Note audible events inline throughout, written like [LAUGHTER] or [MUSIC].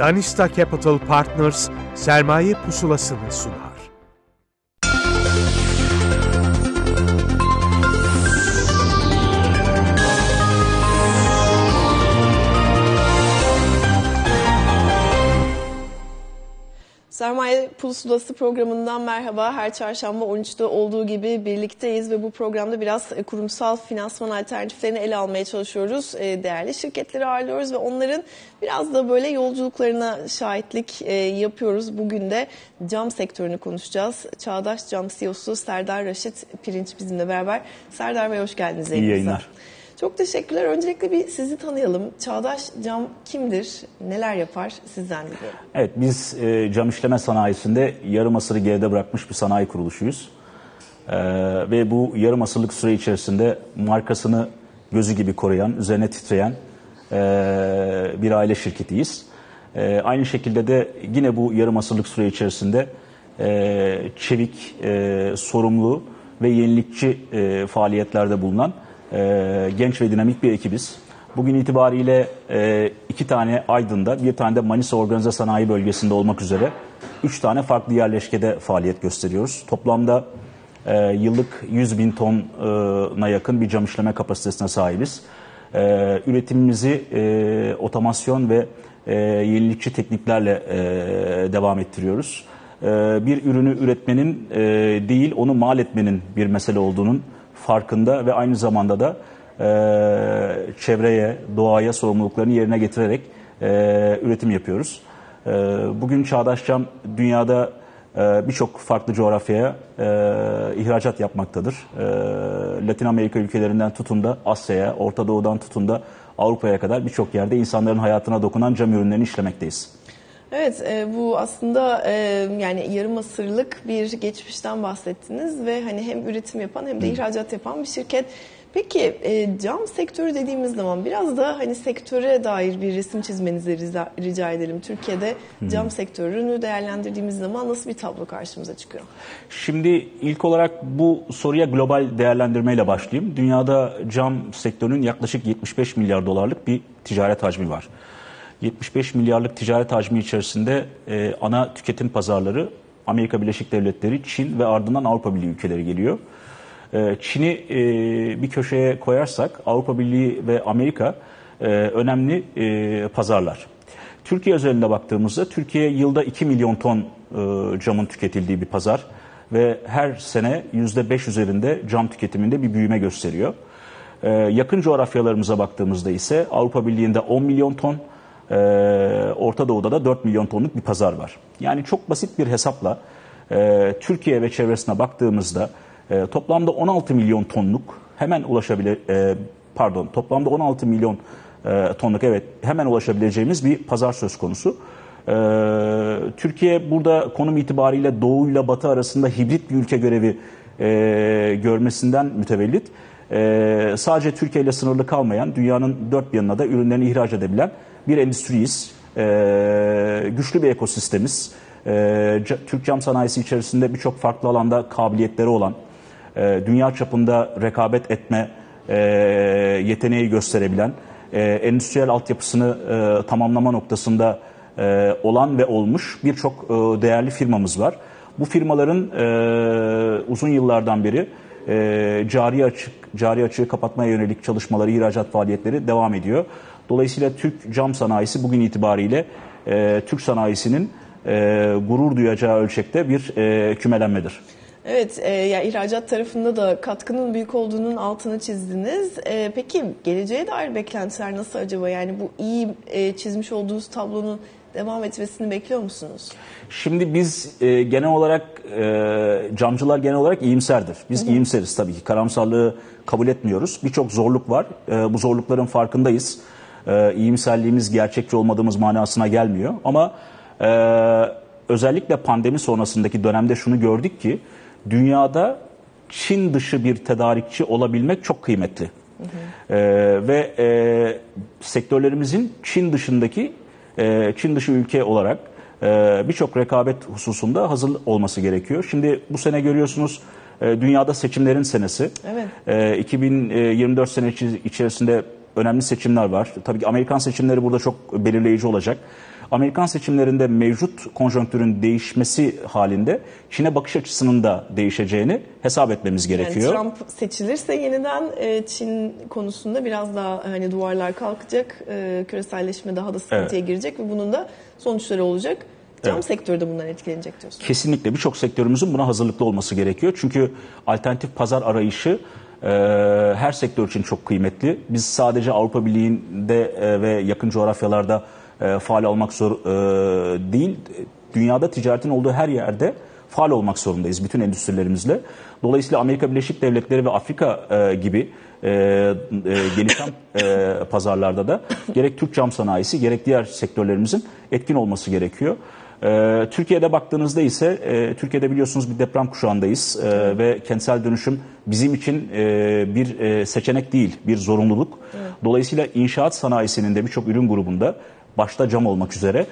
Danista Capital Partners sermaye pusulasını sunar. Sermaye Pusulası programından merhaba. Her çarşamba 13'te olduğu gibi birlikteyiz ve bu programda biraz e, kurumsal finansman alternatiflerini ele almaya çalışıyoruz. E, değerli şirketleri ağırlıyoruz ve onların biraz da böyle yolculuklarına şahitlik e, yapıyoruz. Bugün de cam sektörünü konuşacağız. Çağdaş Cam CEO'su Serdar Raşit Pirinç bizimle beraber. Serdar Bey hoş geldiniz. İyi yayınlar. Çok teşekkürler. Öncelikle bir sizi tanıyalım. Çağdaş Cam kimdir? Neler yapar? Sizden dinleyelim. Evet biz e, cam işleme sanayisinde yarım asırı geride bırakmış bir sanayi kuruluşuyuz. E, ve bu yarım asırlık süre içerisinde markasını gözü gibi koruyan, üzerine titreyen e, bir aile şirketiyiz. E, aynı şekilde de yine bu yarım asırlık süre içerisinde e, çevik, e, sorumlu ve yenilikçi e, faaliyetlerde bulunan e, genç ve dinamik bir ekibiz. Bugün itibariyle e, iki tane Aydın'da, bir tane de Manisa Organize Sanayi Bölgesi'nde olmak üzere üç tane farklı yerleşkede faaliyet gösteriyoruz. Toplamda e, yıllık 100 bin tona yakın bir cam işleme kapasitesine sahibiz. E, üretimimizi e, otomasyon ve e, yenilikçi tekniklerle e, devam ettiriyoruz. E, bir ürünü üretmenin e, değil, onu mal etmenin bir mesele olduğunun farkında ve aynı zamanda da e, çevreye, doğaya sorumluluklarını yerine getirerek e, üretim yapıyoruz. E, bugün Çağdaş Cam dünyada e, birçok farklı coğrafyaya e, ihracat yapmaktadır. E, Latin Amerika ülkelerinden tutun da Asya'ya, Orta Doğu'dan tutun da Avrupa'ya kadar birçok yerde insanların hayatına dokunan cam ürünlerini işlemekteyiz. Evet, e, bu aslında e, yani yarım asırlık bir geçmişten bahsettiniz ve hani hem üretim yapan hem de ihracat yapan bir şirket. Peki e, cam sektörü dediğimiz zaman biraz da hani sektöre dair bir resim çizmenizi rica, rica edelim. Türkiye'de cam sektörünü değerlendirdiğimiz zaman nasıl bir tablo karşımıza çıkıyor? Şimdi ilk olarak bu soruya global değerlendirmeyle başlayayım. Dünyada cam sektörünün yaklaşık 75 milyar dolarlık bir ticaret hacmi var. 75 milyarlık ticaret hacmi içerisinde e, ana tüketim pazarları Amerika Birleşik Devletleri, Çin ve ardından Avrupa Birliği ülkeleri geliyor. E, Çin'i e, bir köşeye koyarsak Avrupa Birliği ve Amerika e, önemli e, pazarlar. Türkiye özelinde baktığımızda Türkiye yılda 2 milyon ton e, camın tüketildiği bir pazar ve her sene %5 üzerinde cam tüketiminde bir büyüme gösteriyor. E, yakın coğrafyalarımıza baktığımızda ise Avrupa Birliği'nde 10 milyon ton, ee, Orta Doğu'da da 4 milyon tonluk bir pazar var. Yani çok basit bir hesapla e, Türkiye ve çevresine baktığımızda e, toplamda 16 milyon tonluk hemen ulaşabilir e, pardon toplamda 16 milyon e, tonluk evet hemen ulaşabileceğimiz bir pazar söz konusu. E, Türkiye burada konum itibariyle Doğu ile Batı arasında hibrit bir ülke görevi e, görmesinden mütevellit e, sadece Türkiye ile sınırlı kalmayan dünyanın dört bir yanına da ürünlerini ihraç edebilen bir endüstriyiz. E, güçlü bir ekosistemiz. E, Türk cam sanayisi içerisinde birçok farklı alanda kabiliyetleri olan, e, dünya çapında rekabet etme e, yeteneği gösterebilen, e, endüstriyel altyapısını e, tamamlama noktasında e, olan ve olmuş birçok e, değerli firmamız var. Bu firmaların e, uzun yıllardan beri e, cari açık cari açığı kapatmaya yönelik çalışmaları, ihracat faaliyetleri devam ediyor. Dolayısıyla Türk cam sanayisi bugün itibariyle e, Türk sanayisinin e, gurur duyacağı ölçekte bir e, kümelenmedir. Evet, e, ya ihracat tarafında da katkının büyük olduğunun altını çizdiniz. E, peki geleceğe dair beklentiler nasıl acaba? Yani bu iyi e, çizmiş olduğunuz tablonun devam etmesini bekliyor musunuz? Şimdi biz e, genel olarak e, camcılar genel olarak iyimserdir. Biz hı hı. iyimseriz tabii ki. Karamsarlığı kabul etmiyoruz. Birçok zorluk var. E, bu zorlukların farkındayız. E, iyimserliğimiz gerçekçi olmadığımız manasına gelmiyor. Ama e, özellikle pandemi sonrasındaki dönemde şunu gördük ki dünyada Çin dışı bir tedarikçi olabilmek çok kıymetli. Hı hı. E, ve e, sektörlerimizin Çin dışındaki e, Çin dışı ülke olarak e, birçok rekabet hususunda hazır olması gerekiyor. Şimdi bu sene görüyorsunuz e, dünyada seçimlerin senesi. Evet. E, 2024 senesi içerisinde önemli seçimler var. Tabii ki Amerikan seçimleri burada çok belirleyici olacak. Amerikan seçimlerinde mevcut konjonktürün değişmesi halinde Çin'e bakış açısının da değişeceğini hesap etmemiz gerekiyor. Yani Trump seçilirse yeniden e, Çin konusunda biraz daha hani duvarlar kalkacak, e, küreselleşme daha da sıkıntıya girecek ve bunun da sonuçları olacak. Cam Evet. sektörü de bundan etkilenecek diyorsun. Kesinlikle birçok sektörümüzün buna hazırlıklı olması gerekiyor. Çünkü alternatif pazar arayışı e, her sektör için çok kıymetli. Biz sadece Avrupa Birliği'nde e, ve yakın coğrafyalarda e, faal olmak zor e, değil. Dünyada ticaretin olduğu her yerde faal olmak zorundayız bütün endüstrilerimizle. Dolayısıyla Amerika Birleşik Devletleri ve Afrika e, gibi gelişen pazarlarda da gerek Türk cam sanayisi gerek diğer sektörlerimizin etkin olması gerekiyor. Ee, Türkiye'de baktığınızda ise e, Türkiye'de biliyorsunuz bir deprem kuşağındayız Ee, ve kentsel dönüşüm bizim için e, bir e, seçenek değil, bir zorunluluk. Dolayısıyla inşaat sanayisinin de birçok ürün grubunda başta cam olmak üzere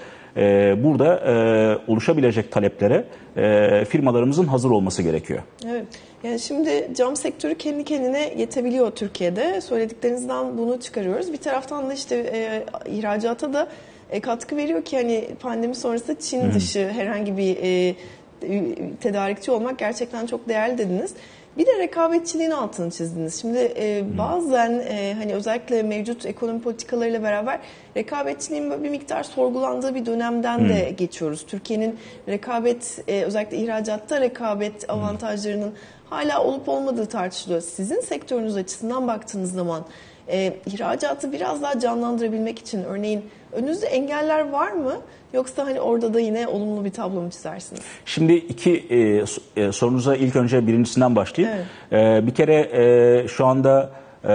burada e, oluşabilecek taleplere e, firmalarımızın hazır olması gerekiyor. Evet. Yani şimdi cam sektörü kendi kendine yetebiliyor Türkiye'de. Söylediklerinizden bunu çıkarıyoruz. Bir taraftan da işte e, ihracata da e, katkı veriyor ki hani pandemi sonrası Çin dışı herhangi bir e, e, tedarikçi olmak gerçekten çok değerli dediniz. Bir de rekabetçiliğin altını çizdiniz. Şimdi e, bazen e, hani özellikle mevcut ekonomi politikalarıyla beraber rekabetçiliğin bir miktar sorgulandığı bir dönemden de geçiyoruz. Türkiye'nin rekabet e, özellikle ihracatta rekabet avantajlarının hala olup olmadığı tartışılıyor. Sizin sektörünüz açısından baktığınız zaman e, ihracatı biraz daha canlandırabilmek için örneğin önünüzde engeller var mı? Yoksa hani orada da yine olumlu bir tablo mu çizersiniz? Şimdi iki e, e, sorunuza ilk önce birincisinden başlayayım. E, bir kere e, şu anda e,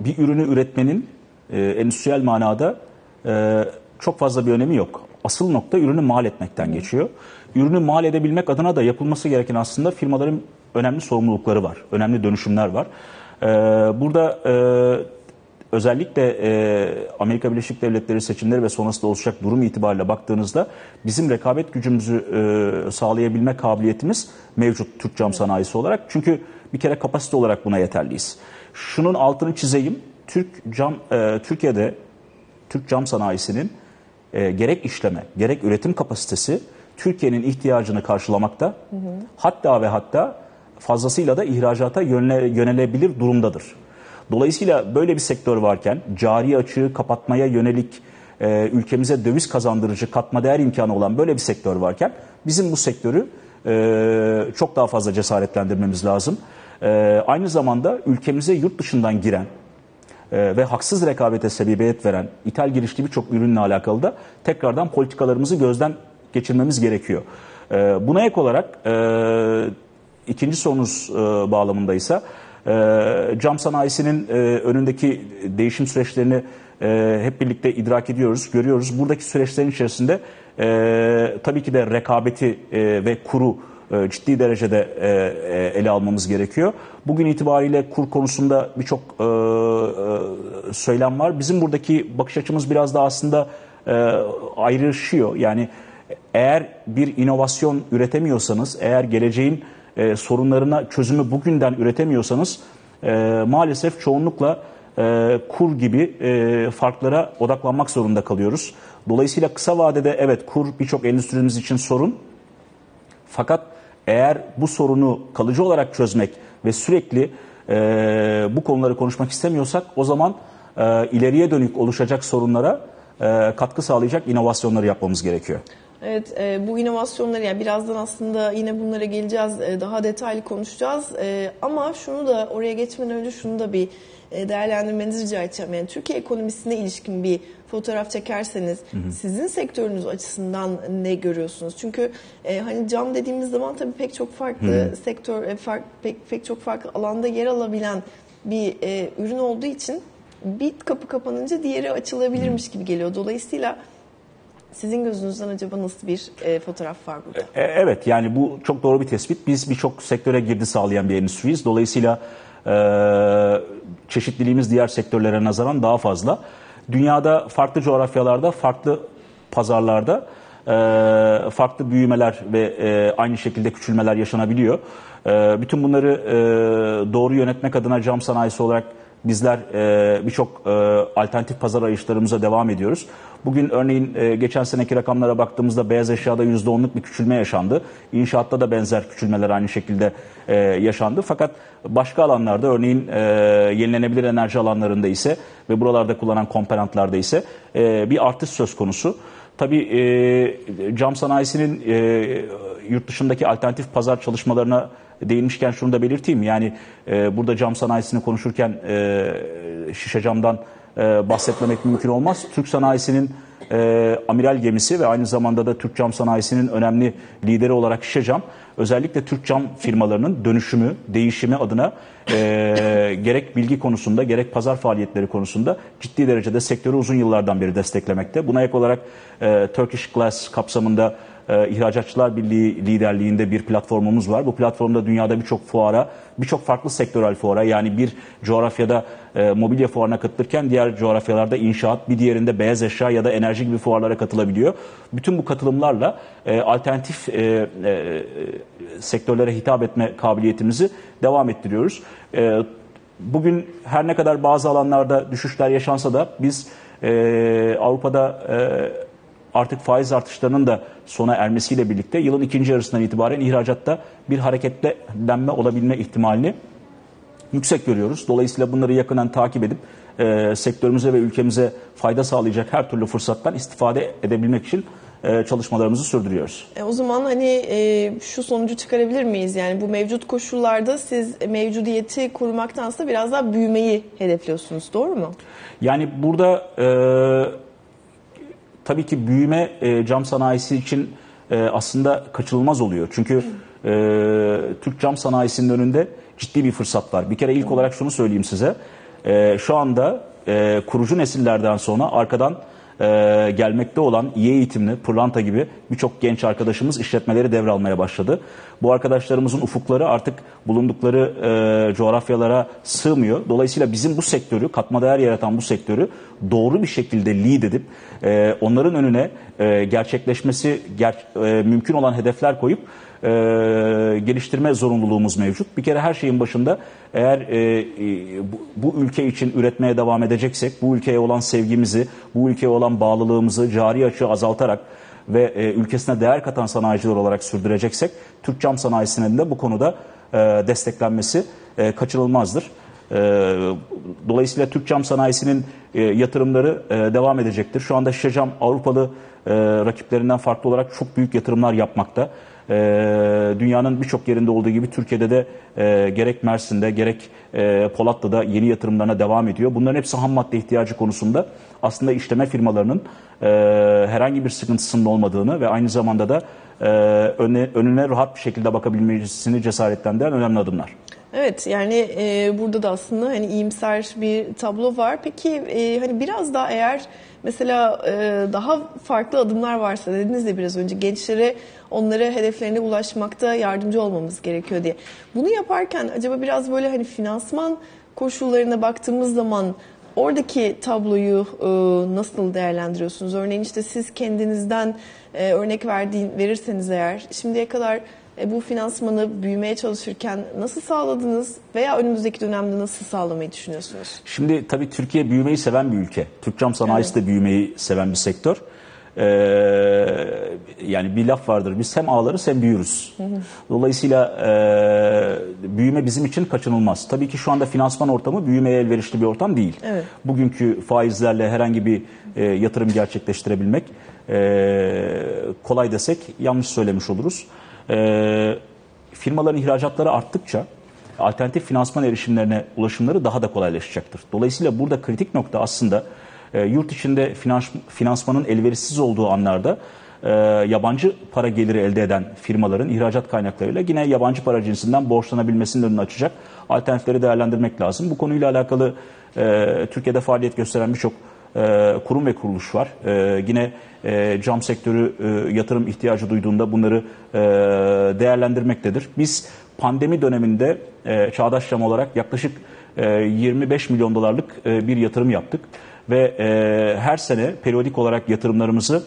bir ürünü üretmenin e, endüstriyel manada e, çok fazla bir önemi yok. Asıl nokta ürünü mal etmekten geçiyor. Ürünü mal edebilmek adına da yapılması gereken aslında firmaların önemli sorumlulukları var, önemli dönüşümler var. E, burada e, özellikle e, Amerika Birleşik Devletleri seçimleri ve sonrasında oluşacak durum itibariyle baktığınızda bizim rekabet gücümüzü e, sağlayabilme kabiliyetimiz mevcut Türk cam sanayisi olarak. Çünkü bir kere kapasite olarak buna yeterliyiz. Şunun altını çizeyim. Türk cam e, Türkiye'de Türk cam sanayisinin e, gerek işleme gerek üretim kapasitesi Türkiye'nin ihtiyacını karşılamakta. Hatta ve hatta fazlasıyla da ihracata yönele, yönelebilir durumdadır. Dolayısıyla böyle bir sektör varken cari açığı kapatmaya yönelik e, ülkemize döviz kazandırıcı katma değer imkanı olan böyle bir sektör varken bizim bu sektörü e, çok daha fazla cesaretlendirmemiz lazım. E, aynı zamanda ülkemize yurt dışından giren e, ve haksız rekabete sebebiyet veren ithal girişli birçok ürünle alakalı da tekrardan politikalarımızı gözden geçirmemiz gerekiyor. E, buna ek olarak e, ikinci sorunuz e, bağlamındaysa e, cam sanayisinin e, önündeki değişim süreçlerini e, hep birlikte idrak ediyoruz, görüyoruz. Buradaki süreçlerin içerisinde e, tabii ki de rekabeti e, ve kuru e, ciddi derecede e, e, ele almamız gerekiyor. Bugün itibariyle kur konusunda birçok e, e, söylem var. Bizim buradaki bakış açımız biraz da aslında e, ayrışıyor. Yani eğer bir inovasyon üretemiyorsanız, eğer geleceğin e, sorunlarına çözümü bugünden üretemiyorsanız e, maalesef çoğunlukla e, kur gibi e, farklara odaklanmak zorunda kalıyoruz. Dolayısıyla kısa vadede evet kur birçok endüstrimiz için sorun. Fakat eğer bu sorunu kalıcı olarak çözmek ve sürekli e, bu konuları konuşmak istemiyorsak o zaman e, ileriye dönük oluşacak sorunlara e, katkı sağlayacak inovasyonları yapmamız gerekiyor. Evet, e, bu inovasyonları yani birazdan aslında yine bunlara geleceğiz, e, daha detaylı konuşacağız. E, ama şunu da oraya geçmeden önce şunu da bir e, değerlendirmenizi rica edeceğim. Yani Türkiye ekonomisine ilişkin bir fotoğraf çekerseniz sizin sektörünüz açısından ne görüyorsunuz? Çünkü e, hani cam dediğimiz zaman tabii pek çok farklı sektör, e, fark, pek, pek çok farklı alanda yer alabilen bir e, ürün olduğu için bir kapı kapanınca diğeri açılabilirmiş gibi geliyor. Dolayısıyla sizin gözünüzden acaba nasıl bir e, fotoğraf var burada? E, Evet yani bu çok doğru bir tespit. Biz birçok sektöre girdi sağlayan bir endüstriyiz. Dolayısıyla e, çeşitliliğimiz diğer sektörlere nazaran daha fazla. Dünyada farklı coğrafyalarda, farklı pazarlarda e, farklı büyümeler ve e, aynı şekilde küçülmeler yaşanabiliyor. E, bütün bunları e, doğru yönetmek adına cam sanayisi olarak bizler e, birçok e, alternatif pazar arayışlarımıza devam ediyoruz. Bugün örneğin e, geçen seneki rakamlara baktığımızda beyaz eşyada %10'luk bir küçülme yaşandı. İnşaatta da benzer küçülmeler aynı şekilde e, yaşandı. Fakat başka alanlarda örneğin e, yenilenebilir enerji alanlarında ise ve buralarda kullanılan komponentlarda ise e, bir artış söz konusu. Tabii e, cam sanayisinin e, yurt dışındaki alternatif pazar çalışmalarına değinmişken şunu da belirteyim. Yani e, burada cam sanayisini konuşurken e, şişe camdan e, bahsetmemek mümkün olmaz. Türk sanayisinin e, amiral gemisi ve aynı zamanda da Türk cam sanayisinin önemli lideri olarak şişe cam özellikle Türk cam firmalarının dönüşümü, değişimi adına e, [LAUGHS] gerek bilgi konusunda gerek pazar faaliyetleri konusunda ciddi derecede sektörü uzun yıllardan beri desteklemekte. Buna ek olarak e, Turkish Glass kapsamında e, İhracatçılar Birliği liderliğinde bir platformumuz var. Bu platformda dünyada birçok fuara, birçok farklı sektörel fuara yani bir coğrafyada e, mobilya fuarına katılırken diğer coğrafyalarda inşaat, bir diğerinde beyaz eşya ya da enerji gibi fuarlara katılabiliyor. Bütün bu katılımlarla e, alternatif e, sektörlere hitap etme kabiliyetimizi devam ettiriyoruz. Bugün her ne kadar bazı alanlarda düşüşler yaşansa da biz Avrupa'da artık faiz artışlarının da sona ermesiyle birlikte yılın ikinci yarısından itibaren ihracatta bir hareketlenme olabilme ihtimalini yüksek görüyoruz. Dolayısıyla bunları yakından takip edip e, sektörümüze ve ülkemize fayda sağlayacak her türlü fırsattan istifade edebilmek için e, çalışmalarımızı sürdürüyoruz. E, o zaman hani e, şu sonucu çıkarabilir miyiz? Yani bu mevcut koşullarda siz mevcudiyeti korumaktansa biraz daha büyümeyi hedefliyorsunuz. Doğru mu? Yani burada e, tabii ki büyüme e, cam sanayisi için e, aslında kaçınılmaz oluyor. Çünkü e, Türk cam sanayisinin önünde ciddi bir fırsat var. Bir kere ilk olarak şunu söyleyeyim size. E, şu anda e, kurucu nesillerden sonra arkadan e, gelmekte olan iyi eğitimli, pırlanta gibi birçok genç arkadaşımız işletmeleri devralmaya başladı. Bu arkadaşlarımızın ufukları artık bulundukları e, coğrafyalara sığmıyor. Dolayısıyla bizim bu sektörü, katma değer yaratan bu sektörü doğru bir şekilde lead edip e, onların önüne e, gerçekleşmesi ger, e, mümkün olan hedefler koyup e, geliştirme zorunluluğumuz mevcut. Bir kere her şeyin başında eğer e, e, bu, bu ülke için üretmeye devam edeceksek, bu ülkeye olan sevgimizi, bu ülkeye olan bağlılığımızı cari açığı azaltarak ve e, ülkesine değer katan sanayiciler olarak sürdüreceksek, Türk cam sanayisinin de bu konuda e, desteklenmesi e, kaçınılmazdır. E, dolayısıyla Türk cam sanayisinin e, yatırımları e, devam edecektir. Şu anda şişe cam Avrupalı e, rakiplerinden farklı olarak çok büyük yatırımlar yapmakta. E, dünyanın birçok yerinde olduğu gibi Türkiye'de de e, gerek Mersin'de gerek e, Polatlı'da yeni yatırımlarına devam ediyor. Bunların hepsi ham madde ihtiyacı konusunda aslında işleme firmalarının e, herhangi bir sıkıntısının olmadığını ve aynı zamanda da e, önüne, önüne rahat bir şekilde bakabilmesini cesaretlendiren önemli adımlar. Evet yani e, burada da aslında hani iyimser bir tablo var. Peki e, hani biraz daha eğer mesela e, daha farklı adımlar varsa dediniz ya biraz önce gençlere onlara hedeflerine ulaşmakta yardımcı olmamız gerekiyor diye. Bunu yaparken acaba biraz böyle hani finansman koşullarına baktığımız zaman oradaki tabloyu e, nasıl değerlendiriyorsunuz? Örneğin işte siz kendinizden e, örnek verdiğin verirseniz eğer şimdiye kadar e, bu finansmanı büyümeye çalışırken nasıl sağladınız veya önümüzdeki dönemde nasıl sağlamayı düşünüyorsunuz? Şimdi tabii Türkiye büyümeyi seven bir ülke. Türk cam sanayisi de büyümeyi seven bir sektör. Ee, yani bir laf vardır biz hem ağlarız hem büyürüz. Dolayısıyla e, büyüme bizim için kaçınılmaz. Tabii ki şu anda finansman ortamı büyümeye elverişli bir ortam değil. Evet. Bugünkü faizlerle herhangi bir e, yatırım gerçekleştirebilmek e, kolay desek yanlış söylemiş oluruz. E, firmaların ihracatları arttıkça alternatif finansman erişimlerine ulaşımları daha da kolaylaşacaktır. Dolayısıyla burada kritik nokta aslında e, yurt içinde finans, finansmanın elverişsiz olduğu anlarda e, yabancı para geliri elde eden firmaların ihracat kaynaklarıyla yine yabancı para cinsinden borçlanabilmesinin önünü açacak alternatifleri değerlendirmek lazım. Bu konuyla alakalı e, Türkiye'de faaliyet gösteren birçok e, kurum ve kuruluş var. E, yine e, cam sektörü yatırım ihtiyacı duyduğunda bunları değerlendirmektedir. Biz pandemi döneminde e, Çağdaş Cam olarak yaklaşık e, 25 milyon dolarlık bir yatırım yaptık ve her sene periyodik olarak yatırımlarımızı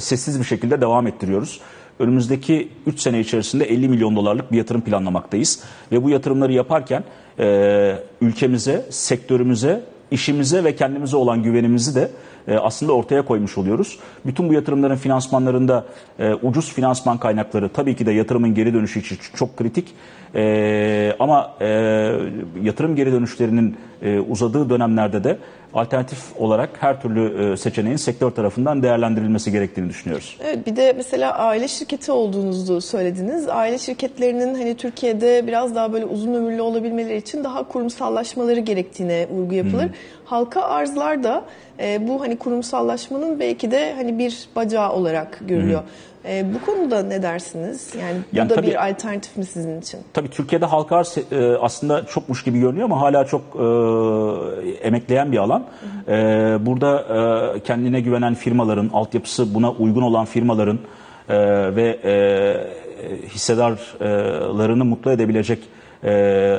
sessiz bir şekilde devam ettiriyoruz. önümüzdeki 3 sene içerisinde 50 milyon dolarlık bir yatırım planlamaktayız. Ve bu yatırımları yaparken e, ülkemize, sektörümüze, işimize ve kendimize olan güvenimizi de e, aslında ortaya koymuş oluyoruz. Bütün bu yatırımların finansmanlarında e, ucuz finansman kaynakları tabii ki de yatırımın geri dönüşü için çok kritik. E, ama yatırım geri dönüşlerinin uzadığı dönemlerde de alternatif olarak her türlü e, seçeneğin sektör tarafından değerlendirilmesi gerektiğini düşünüyoruz. Evet bir de mesela aile şirketi olduğunuzu söylediniz. Aile şirketlerinin hani Türkiye'de biraz daha böyle uzun ömürlü olabilmeleri için daha kurumsallaşmaları gerektiğine vurgu yapılır. Halka arzlar da e, bu hani kurumsallaşmanın belki de hani bir bacağı olarak görülüyor. E, bu konuda ne dersiniz? Yani bu Yani da tabii- bir alternatif mi sizin için? Tabii Türkiye'de halka arz e, aslında çokmuş gibi görünüyor ama hala çok e, emekleyen bir alan. E, burada e, kendine güvenen firmaların, altyapısı buna uygun olan firmaların e, ve e, hissedarlarını mutlu edebilecek e,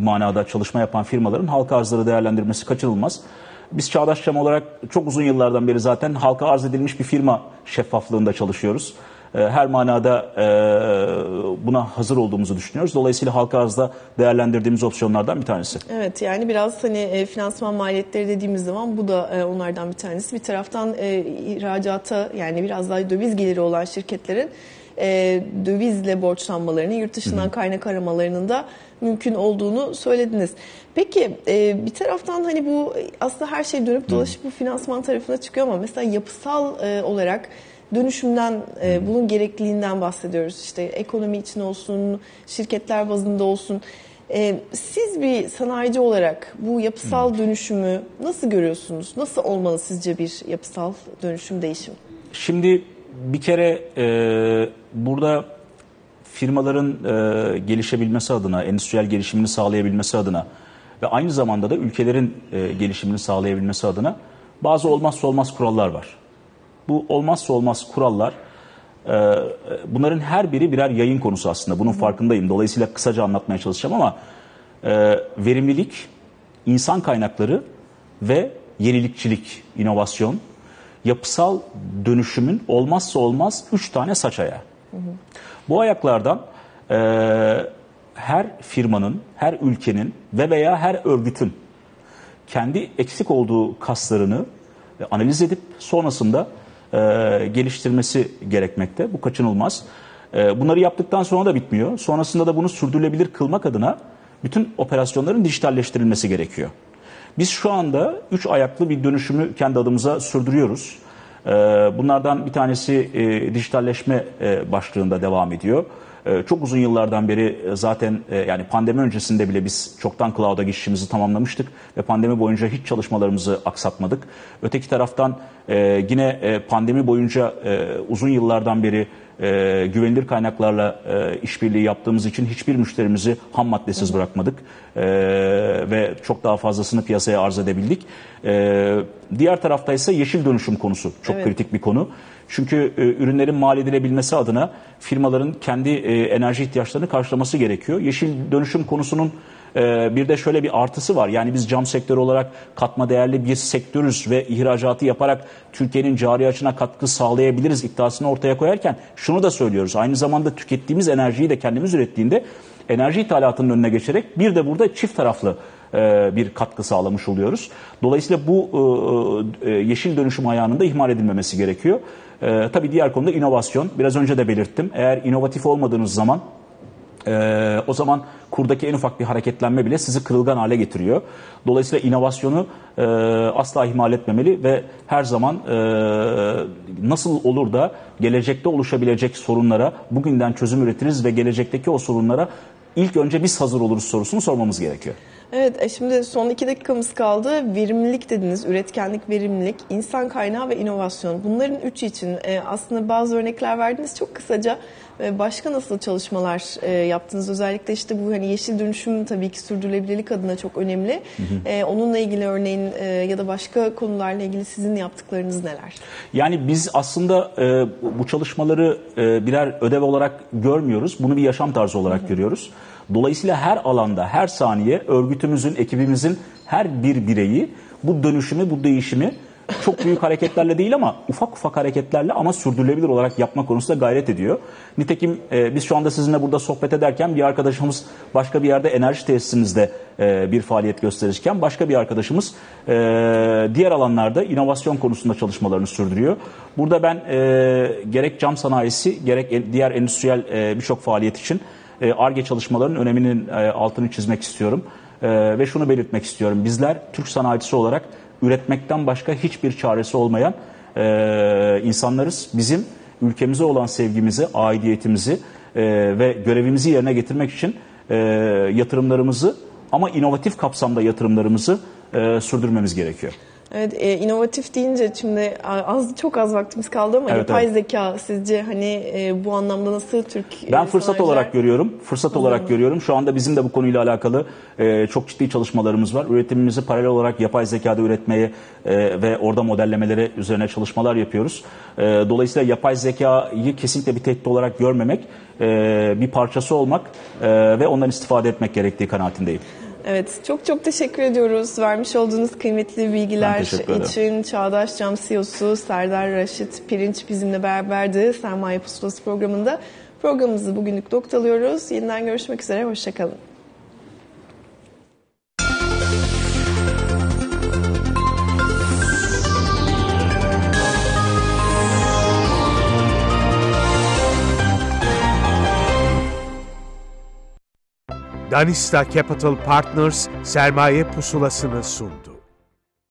manada çalışma yapan firmaların halka arzları değerlendirmesi kaçınılmaz. Biz Çağdaş Çam olarak çok uzun yıllardan beri zaten halka arz edilmiş bir firma şeffaflığında çalışıyoruz. E, Her manada e, buna hazır olduğumuzu düşünüyoruz. Dolayısıyla halka arzda değerlendirdiğimiz opsiyonlardan bir tanesi. Evet yani biraz hani e, finansman maliyetleri dediğimiz zaman bu da e, onlardan bir tanesi. Bir taraftan ihracata yani biraz daha döviz geliri olan şirketlerin e, dövizle borçlanmalarını, yurt dışından kaynak aramalarının da mümkün olduğunu söylediniz. Peki e, bir taraftan hani bu aslında her şey dönüp dolaşıp bu finansman tarafına çıkıyor ama mesela yapısal e, olarak dönüşümden, e, bunun gerekliliğinden bahsediyoruz. İşte ekonomi için olsun, şirketler bazında olsun. E, siz bir sanayici olarak bu yapısal dönüşümü nasıl görüyorsunuz? Nasıl olmalı sizce bir yapısal dönüşüm, değişim? Şimdi bir kere e, burada firmaların e, gelişebilmesi adına, endüstriyel gelişimini sağlayabilmesi adına ve aynı zamanda da ülkelerin e, gelişimini sağlayabilmesi adına bazı olmazsa olmaz kurallar var. Bu olmazsa olmaz kurallar e, bunların her biri birer yayın konusu aslında. Bunun farkındayım. Dolayısıyla kısaca anlatmaya çalışacağım ama e, verimlilik, insan kaynakları ve yenilikçilik, inovasyon, yapısal dönüşümün olmazsa olmaz üç tane saç ayağı. Bu ayaklardan e, her firmanın, her ülkenin ve veya her örgütün kendi eksik olduğu kaslarını e, analiz edip sonrasında e, geliştirmesi gerekmekte. Bu kaçınılmaz. E, bunları yaptıktan sonra da bitmiyor. Sonrasında da bunu sürdürülebilir kılmak adına bütün operasyonların dijitalleştirilmesi gerekiyor. Biz şu anda üç ayaklı bir dönüşümü kendi adımıza sürdürüyoruz. E, bunlardan bir tanesi e, dijitalleşme e, başlığında devam ediyor. E, Çok uzun yıllardan beri e, zaten yani pandemi öncesinde bile biz çoktan cloud'a geçişimizi tamamlamıştık ve pandemi boyunca hiç çalışmalarımızı aksatmadık. Öteki taraftan yine pandemi boyunca uzun yıllardan beri e, güvenilir kaynaklarla e, işbirliği yaptığımız için hiçbir müşterimizi ham maddesiz bırakmadık E, ve çok daha fazlasını piyasaya arz edebildik. E, diğer tarafta ise yeşil dönüşüm konusu çok Evet. kritik bir konu. Çünkü e, ürünlerin mal edilebilmesi adına firmaların kendi e, enerji ihtiyaçlarını karşılaması gerekiyor. Yeşil dönüşüm konusunun e, bir de şöyle bir artısı var. Yani biz cam sektörü olarak katma değerli bir sektörüz ve ihracatı yaparak Türkiye'nin cari açına katkı sağlayabiliriz iddiasını ortaya koyarken şunu da söylüyoruz. Aynı zamanda tükettiğimiz enerjiyi de kendimiz ürettiğinde enerji ithalatının önüne geçerek bir de burada çift taraflı e, bir katkı sağlamış oluyoruz. Dolayısıyla bu e, e, yeşil dönüşüm ayağının da ihmal edilmemesi gerekiyor. Tabii diğer konuda inovasyon. Biraz önce de belirttim. Eğer inovatif olmadığınız zaman e, o zaman kurdaki en ufak bir hareketlenme bile sizi kırılgan hale getiriyor. Dolayısıyla inovasyonu e, asla ihmal etmemeli ve her zaman e, nasıl olur da gelecekte oluşabilecek sorunlara bugünden çözüm üretiriz ve gelecekteki o sorunlara ilk önce biz hazır oluruz sorusunu sormamız gerekiyor. Evet, e şimdi son iki dakikamız kaldı. Verimlilik dediniz, üretkenlik, verimlilik, insan kaynağı ve inovasyon. Bunların üçü için e, aslında bazı örnekler verdiniz. Çok kısaca başka nasıl çalışmalar e, yaptınız? Özellikle işte bu hani yeşil dönüşüm tabii ki sürdürülebilirlik adına çok önemli. E, onunla ilgili örneğin e, ya da başka konularla ilgili sizin yaptıklarınız neler? Yani biz aslında e, bu çalışmaları e, birer ödev olarak görmüyoruz. Bunu bir yaşam tarzı olarak görüyoruz. Dolayısıyla her alanda, her saniye örgütümüzün, ekibimizin her bir bireyi bu dönüşümü, bu değişimi çok büyük hareketlerle değil ama ufak ufak hareketlerle ama sürdürülebilir olarak yapma konusunda gayret ediyor. Nitekim e, biz şu anda sizinle burada sohbet ederken bir arkadaşımız başka bir yerde enerji tesisimizde e, bir faaliyet gösterirken başka bir arkadaşımız e, diğer alanlarda inovasyon konusunda çalışmalarını sürdürüyor. Burada ben e, gerek cam sanayisi gerek diğer endüstriyel e, birçok faaliyet için e, ARGE çalışmalarının öneminin e, altını çizmek istiyorum. E, ve şunu belirtmek istiyorum. Bizler Türk sanayicisi olarak üretmekten başka hiçbir çaresi olmayan e, insanlarız. Bizim ülkemize olan sevgimizi, aidiyetimizi e, ve görevimizi yerine getirmek için e, yatırımlarımızı ama inovatif kapsamda yatırımlarımızı e, sürdürmemiz gerekiyor. Evet, e, inovatif deyince şimdi az çok az vaktimiz kaldı ama Evet, yapay evet. zeka sizce hani e, bu anlamda nasıl Türk Ben e, fırsat sanayiciler- olarak görüyorum. Fırsat olarak görüyorum. Şu anda bizim de bu konuyla alakalı e, çok ciddi çalışmalarımız var. Üretimimizi paralel olarak yapay zekada üretmeye e, ve orada modellemeleri üzerine çalışmalar yapıyoruz. E, dolayısıyla yapay zekayı kesinlikle bir tehdit olarak görmemek, e, bir parçası olmak e, ve ondan istifade etmek gerektiği kanaatindeyim. Evet, çok çok teşekkür ediyoruz. Vermiş olduğunuz kıymetli bilgiler için Çağdaş Cam CEO'su Serdar Raşit Pirinç bizimle beraberdi Sermaye Pusulası programında. Programımızı bugünlük noktalıyoruz. Yeniden görüşmek üzere, hoşçakalın. Danista Capital Partners sermaye pusulasını sundu.